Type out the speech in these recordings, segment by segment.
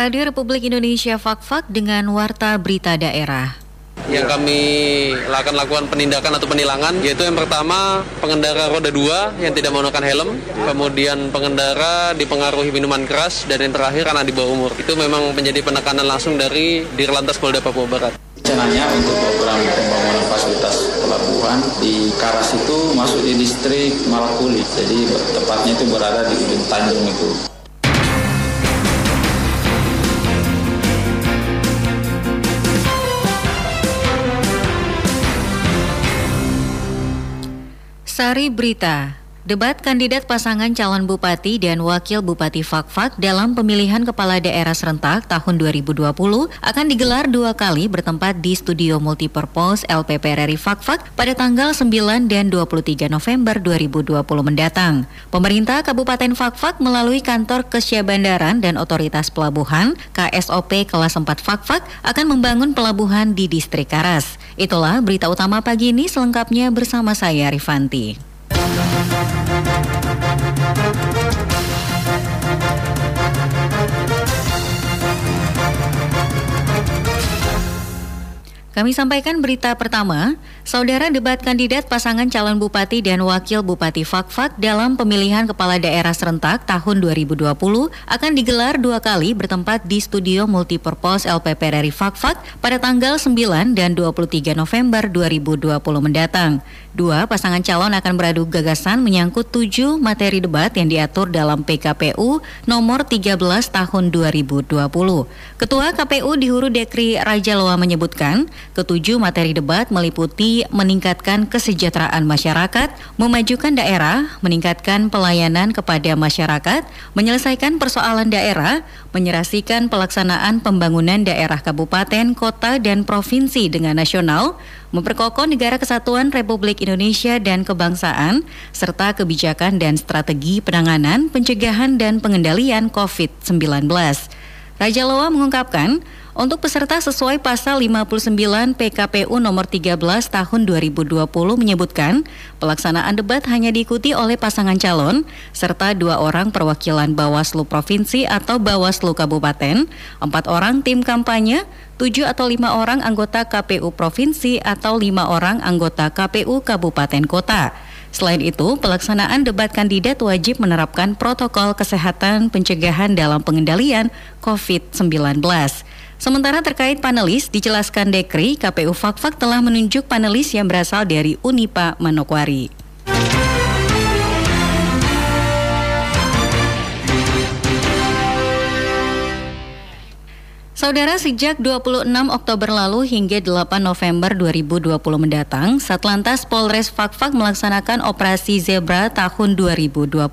Radio Republik Indonesia Fakfak dengan Warta Berita Daerah. Yang kami akan lakukan penindakan atau penilangan yaitu yang pertama pengendara roda dua yang tidak menggunakan helm, kemudian pengendara dipengaruhi minuman keras dan yang terakhir anak di bawah umur. Itu memang menjadi penekanan langsung dari Dirlantas Polda Papua Barat. Rencananya untuk program pembangunan fasilitas pelabuhan di Karas itu masuk di distrik Malakuli, jadi tepatnya itu berada di ujung Tanjung itu. Sari Berita Debat kandidat pasangan calon bupati dan wakil bupati Fakfak dalam pemilihan kepala daerah serentak tahun 2020 akan digelar dua kali bertempat di Studio Multipurpose LPP RRI Fakfak pada tanggal 9 dan 23 November 2020 mendatang. Pemerintah Kabupaten Fakfak melalui kantor Kesyabandaran dan Otoritas Pelabuhan KSOP kelas 4 Fakfak akan membangun pelabuhan di Distrik Karas. Itulah berita utama pagi ini selengkapnya bersama saya Rifanti. Kami sampaikan berita pertama, saudara debat kandidat pasangan calon bupati dan wakil bupati Fakfak dalam pemilihan kepala daerah serentak tahun 2020 akan digelar dua kali bertempat di studio multipurpose LPP RRI Fakfak pada tanggal 9 dan 23 November 2020 mendatang. Dua pasangan calon akan beradu gagasan menyangkut tujuh materi debat yang diatur dalam PKPU nomor 13 tahun 2020. Ketua KPU di Huru Dekri Raja Loa menyebutkan, Ketujuh materi debat meliputi meningkatkan kesejahteraan masyarakat, memajukan daerah, meningkatkan pelayanan kepada masyarakat, menyelesaikan persoalan daerah, menyerasikan pelaksanaan pembangunan daerah kabupaten, kota, dan provinsi dengan nasional, memperkokoh negara kesatuan Republik Indonesia dan kebangsaan, serta kebijakan dan strategi penanganan, pencegahan, dan pengendalian COVID-19. Raja Loa mengungkapkan, untuk peserta sesuai pasal 59 PKPU nomor 13 tahun 2020 menyebutkan pelaksanaan debat hanya diikuti oleh pasangan calon serta dua orang perwakilan Bawaslu Provinsi atau Bawaslu Kabupaten, empat orang tim kampanye, tujuh atau lima orang anggota KPU Provinsi atau lima orang anggota KPU Kabupaten Kota. Selain itu, pelaksanaan debat kandidat wajib menerapkan protokol kesehatan pencegahan dalam pengendalian COVID-19. Sementara terkait panelis, dijelaskan Dekri, KPU Fakfak telah menunjuk panelis yang berasal dari Unipa Manokwari. Saudara, sejak 26 Oktober lalu hingga 8 November 2020 mendatang, Satlantas Polres Fakfak melaksanakan operasi Zebra tahun 2020.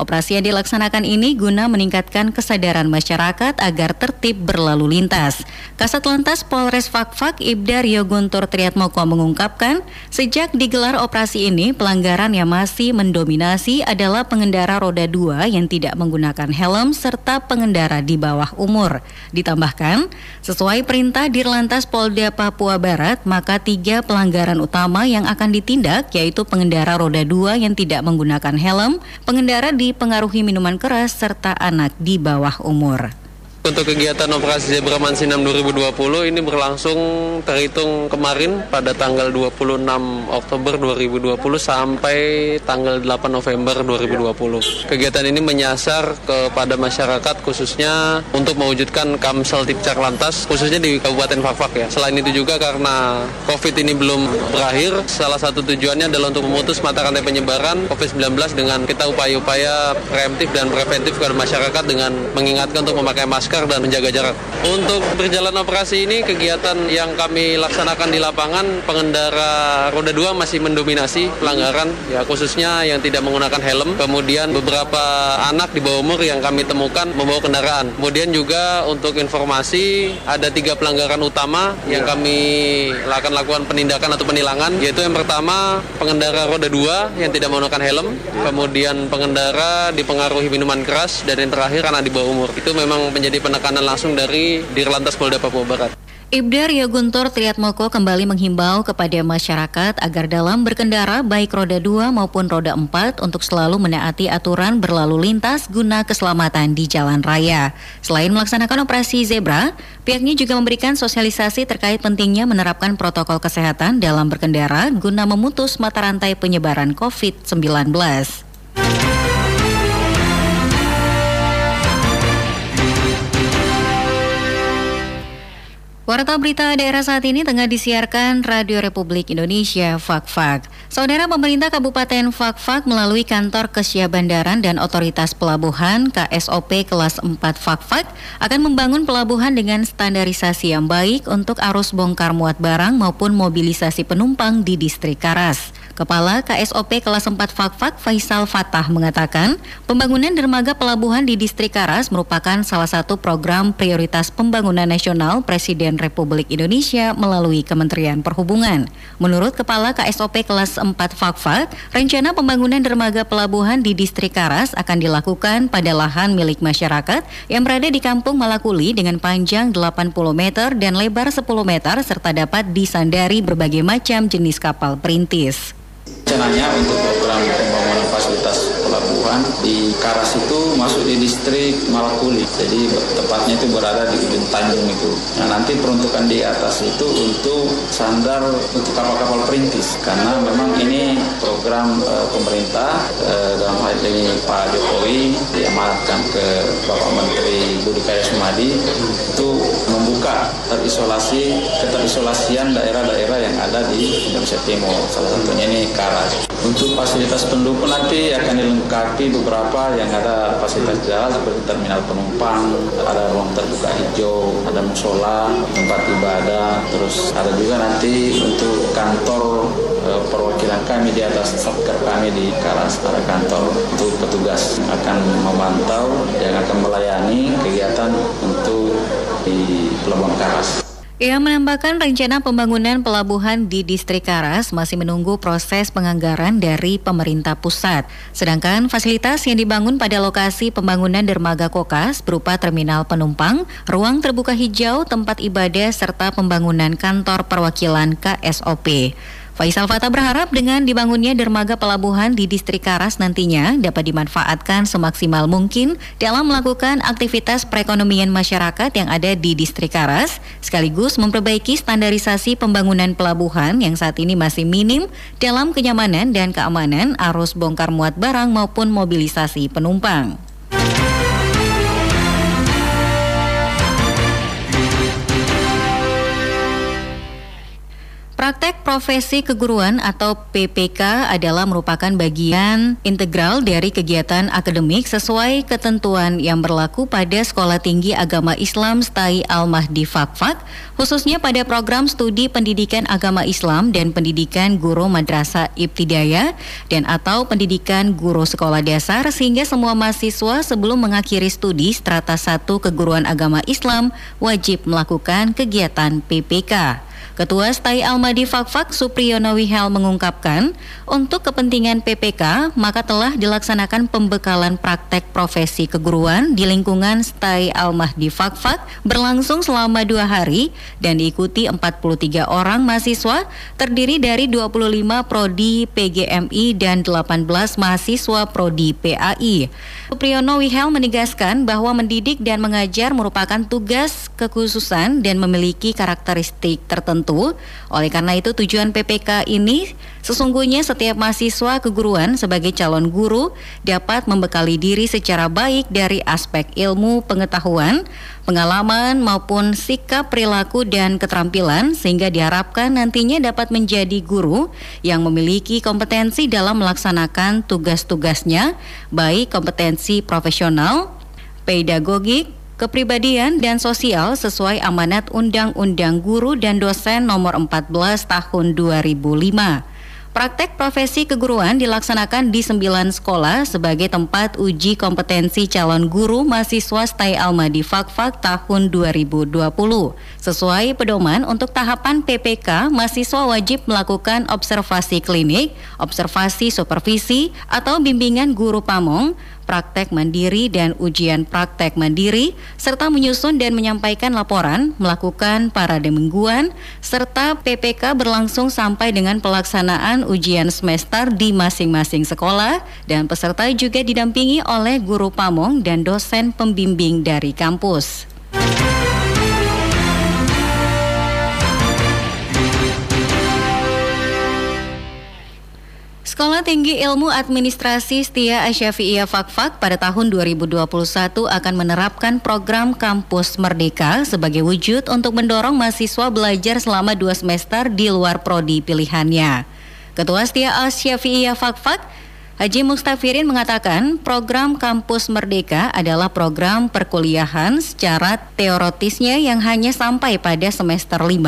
Operasi yang dilaksanakan ini guna meningkatkan kesadaran masyarakat agar tertib berlalu lintas. Kasat Lantas Polres Fakfak Ibda Rio Guntur Triatmoko mengungkapkan, sejak digelar operasi ini, pelanggaran yang masih mendominasi adalah pengendara roda dua yang tidak menggunakan helm serta pengendara di bawah umur. Ditambahkan, sesuai perintah Dirlantas Polda Papua Barat, maka tiga pelanggaran utama yang akan ditindak yaitu pengendara roda dua yang tidak menggunakan helm, pengendara dipengaruhi minuman keras serta anak di bawah umur. Untuk kegiatan operasi Zebra Mansinam 2020 ini berlangsung terhitung kemarin pada tanggal 26 Oktober 2020 sampai tanggal 8 November 2020. Kegiatan ini menyasar kepada masyarakat khususnya untuk mewujudkan Kamsel Tipcak Lantas khususnya di Kabupaten Fakfak ya. Selain itu juga karena COVID ini belum berakhir, salah satu tujuannya adalah untuk memutus mata rantai penyebaran COVID-19 dengan kita upaya-upaya preemptif dan preventif kepada masyarakat dengan mengingatkan untuk memakai masker masker dan menjaga jarak. Untuk berjalan operasi ini kegiatan yang kami laksanakan di lapangan pengendara roda 2 masih mendominasi pelanggaran ya khususnya yang tidak menggunakan helm. Kemudian beberapa anak di bawah umur yang kami temukan membawa kendaraan. Kemudian juga untuk informasi ada tiga pelanggaran utama yang kami akan lakukan penindakan atau penilangan yaitu yang pertama pengendara roda 2 yang tidak menggunakan helm, kemudian pengendara dipengaruhi minuman keras dan yang terakhir anak di bawah umur. Itu memang menjadi penekanan langsung dari Dirlantas Polda Papua Barat. Ibda Rio Guntur Triatmoko kembali menghimbau kepada masyarakat agar dalam berkendara baik roda 2 maupun roda 4 untuk selalu menaati aturan berlalu lintas guna keselamatan di jalan raya. Selain melaksanakan operasi zebra, pihaknya juga memberikan sosialisasi terkait pentingnya menerapkan protokol kesehatan dalam berkendara guna memutus mata rantai penyebaran COVID-19. Warta berita daerah saat ini tengah disiarkan Radio Republik Indonesia Fakfak. Saudara pemerintah Kabupaten Fakfak melalui kantor Kesia Bandaran dan Otoritas Pelabuhan KSOP kelas 4 Fakfak akan membangun pelabuhan dengan standarisasi yang baik untuk arus bongkar muat barang maupun mobilisasi penumpang di distrik Karas. Kepala KSOP kelas 4 Fakfak Faisal Fatah mengatakan, pembangunan dermaga pelabuhan di distrik Karas merupakan salah satu program prioritas pembangunan nasional Presiden Republik Indonesia melalui Kementerian Perhubungan. Menurut Kepala KSOP kelas 4 Fakfak, rencana pembangunan dermaga pelabuhan di distrik Karas akan dilakukan pada lahan milik masyarakat yang berada di Kampung Malakuli dengan panjang 80 meter dan lebar 10 meter serta dapat disandari berbagai macam jenis kapal perintis. Rencananya untuk program pembangunan fasilitas pelabuhan di Karas itu masuk di distrik Malakuli. Jadi tepatnya itu berada di ujung Tanjung itu. Nah nanti peruntukan di atas itu untuk sandar untuk kapal-kapal perintis karena memang ini program e, pemerintah e, dalam ini Pak Jokowi diamanatkan ke Bapak Menteri Budi Karya Sumadi itu membuka terisolasi keterisolasian daerah-daerah yang ada di Indonesia Timur. Salah satunya ini Karas untuk fasilitas pendukung nanti akan dilengkapi beberapa yang ada fasilitas jalan seperti terminal penumpang, ada ruang terbuka hijau, ada musola, tempat ibadah, terus ada juga nanti untuk kantor e, perwakilan kami di atas satker kami di Karas ada kantor petugas akan memantau yang akan melayani kegiatan untuk di Pelabuhan Karas. Ia menambahkan rencana pembangunan pelabuhan di distrik Karas masih menunggu proses penganggaran dari pemerintah pusat. Sedangkan fasilitas yang dibangun pada lokasi pembangunan dermaga Kokas berupa terminal penumpang, ruang terbuka hijau, tempat ibadah, serta pembangunan kantor perwakilan KSOP. Faisal Fatah berharap dengan dibangunnya dermaga pelabuhan di distrik Karas nantinya dapat dimanfaatkan semaksimal mungkin dalam melakukan aktivitas perekonomian masyarakat yang ada di distrik Karas, sekaligus memperbaiki standarisasi pembangunan pelabuhan yang saat ini masih minim dalam kenyamanan dan keamanan arus bongkar muat barang maupun mobilisasi penumpang. Praktek profesi keguruan atau PPK adalah merupakan bagian integral dari kegiatan akademik sesuai ketentuan yang berlaku pada Sekolah Tinggi Agama Islam STAI Al-Mahdi Fakfak, khususnya pada program studi pendidikan agama Islam dan pendidikan guru madrasah ibtidaya dan atau pendidikan guru sekolah dasar sehingga semua mahasiswa sebelum mengakhiri studi strata 1 keguruan agama Islam wajib melakukan kegiatan PPK. Ketua Stai Almadi Fakfak Supriyono Wihel mengungkapkan, untuk kepentingan PPK maka telah dilaksanakan pembekalan praktek profesi keguruan di lingkungan Stai Almahdi Fakfak berlangsung selama dua hari dan diikuti 43 orang mahasiswa terdiri dari 25 prodi PGMI dan 18 mahasiswa prodi PAI. Supriyono Wihel menegaskan bahwa mendidik dan mengajar merupakan tugas kekhususan dan memiliki karakteristik tertentu tertentu. Oleh karena itu tujuan PPK ini sesungguhnya setiap mahasiswa keguruan sebagai calon guru dapat membekali diri secara baik dari aspek ilmu, pengetahuan, pengalaman maupun sikap perilaku dan keterampilan sehingga diharapkan nantinya dapat menjadi guru yang memiliki kompetensi dalam melaksanakan tugas-tugasnya baik kompetensi profesional, pedagogik, kepribadian dan sosial sesuai amanat Undang-Undang Guru dan Dosen Nomor 14 Tahun 2005. Praktek profesi keguruan dilaksanakan di sembilan sekolah sebagai tempat uji kompetensi calon guru mahasiswa Stai Almadi Fakfak tahun 2020. Sesuai pedoman untuk tahapan PPK, mahasiswa wajib melakukan observasi klinik, observasi supervisi, atau bimbingan guru pamong, praktek mandiri dan ujian praktek mandiri, serta menyusun dan menyampaikan laporan, melakukan parade mingguan, serta PPK berlangsung sampai dengan pelaksanaan ujian semester di masing-masing sekolah, dan peserta juga didampingi oleh guru pamong dan dosen pembimbing dari kampus. Sekolah Tinggi Ilmu Administrasi Setia Asyafi'iyah Fakfak pada tahun 2021 akan menerapkan program Kampus Merdeka sebagai wujud untuk mendorong mahasiswa belajar selama dua semester di luar prodi pilihannya. Ketua Setia Asyafi'iyah Fakfak Haji Mustafirin mengatakan program Kampus Merdeka adalah program perkuliahan secara teoritisnya yang hanya sampai pada semester 5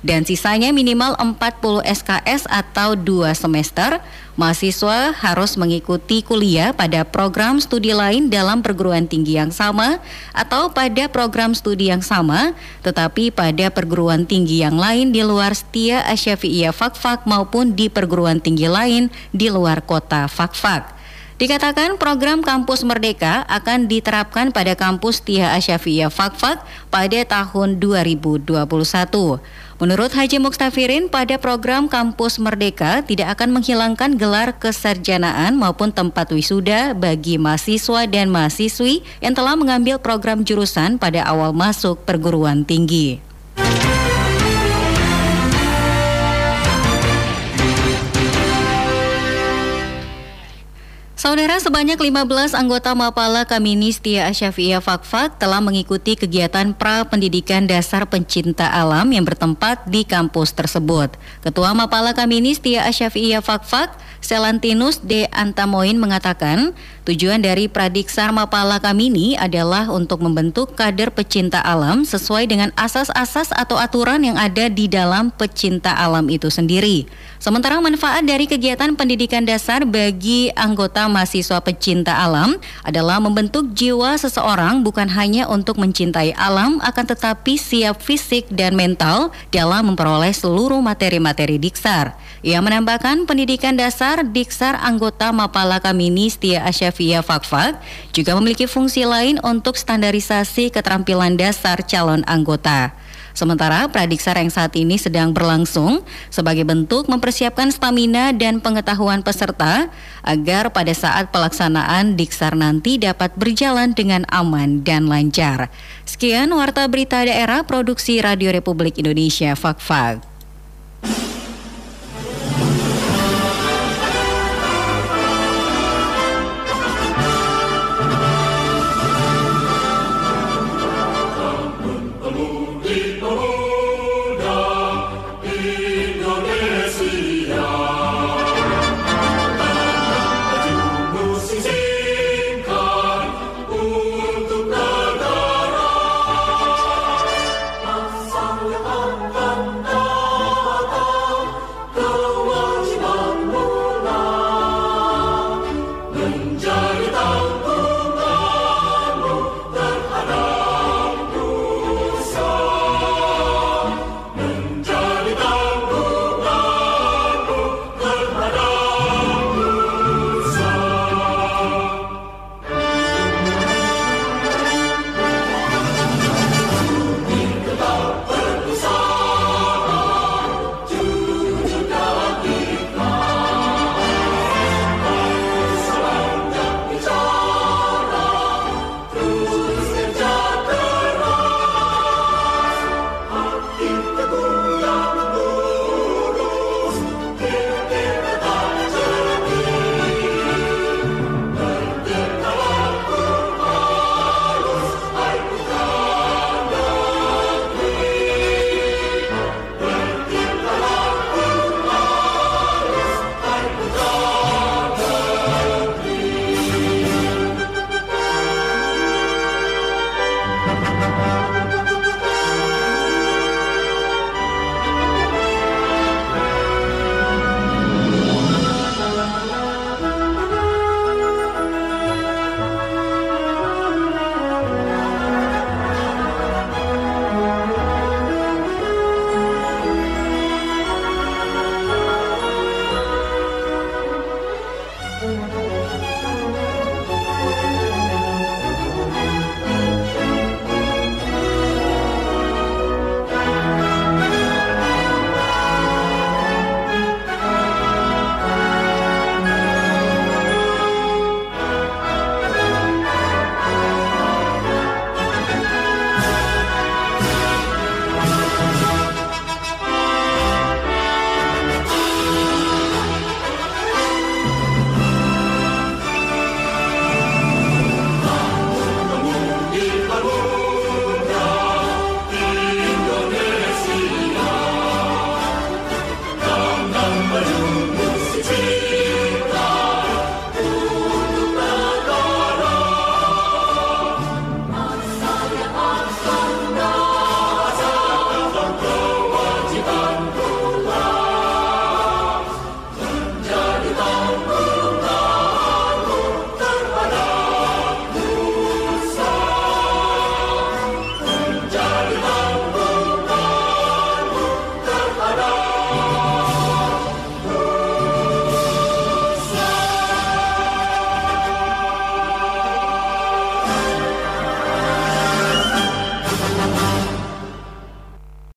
dan sisanya minimal 40 SKS atau 2 semester. Mahasiswa harus mengikuti kuliah pada program studi lain dalam perguruan tinggi yang sama atau pada program studi yang sama, tetapi pada perguruan tinggi yang lain di luar Setia Asyafi'iyah Fakfak maupun di perguruan tinggi lain di luar kota Fakfak. Dikatakan program Kampus Merdeka akan diterapkan pada kampus Tia Asyafiyah Fakfak pada tahun 2021. Menurut Haji Muktafirin, pada program Kampus Merdeka tidak akan menghilangkan gelar kesarjanaan maupun tempat wisuda bagi mahasiswa dan mahasiswi yang telah mengambil program jurusan pada awal masuk perguruan tinggi. Saudara sebanyak 15 anggota Mapala Kamini Setia Asyafiyah Fakfak telah mengikuti kegiatan pra pendidikan dasar pencinta alam yang bertempat di kampus tersebut. Ketua Mapala Kamini Setia Asyafiyah Fakfak, Selantinus D. Antamoin mengatakan, tujuan dari Pradiksar Mapala Kamini adalah untuk membentuk kader pecinta alam sesuai dengan asas-asas atau aturan yang ada di dalam pecinta alam itu sendiri. Sementara manfaat dari kegiatan pendidikan dasar bagi anggota mahasiswa pecinta alam adalah membentuk jiwa seseorang bukan hanya untuk mencintai alam akan tetapi siap fisik dan mental dalam memperoleh seluruh materi-materi Diksar. Ia menambahkan pendidikan dasar Diksar anggota Mapala Kamini Setia Asyafiyah Fakfak juga memiliki fungsi lain untuk standarisasi keterampilan dasar calon anggota. Sementara pradiksar yang saat ini sedang berlangsung sebagai bentuk mempersiapkan stamina dan pengetahuan peserta agar pada saat pelaksanaan diksar nanti dapat berjalan dengan aman dan lancar. Sekian Warta Berita Daerah Produksi Radio Republik Indonesia Fakfak. Indonesia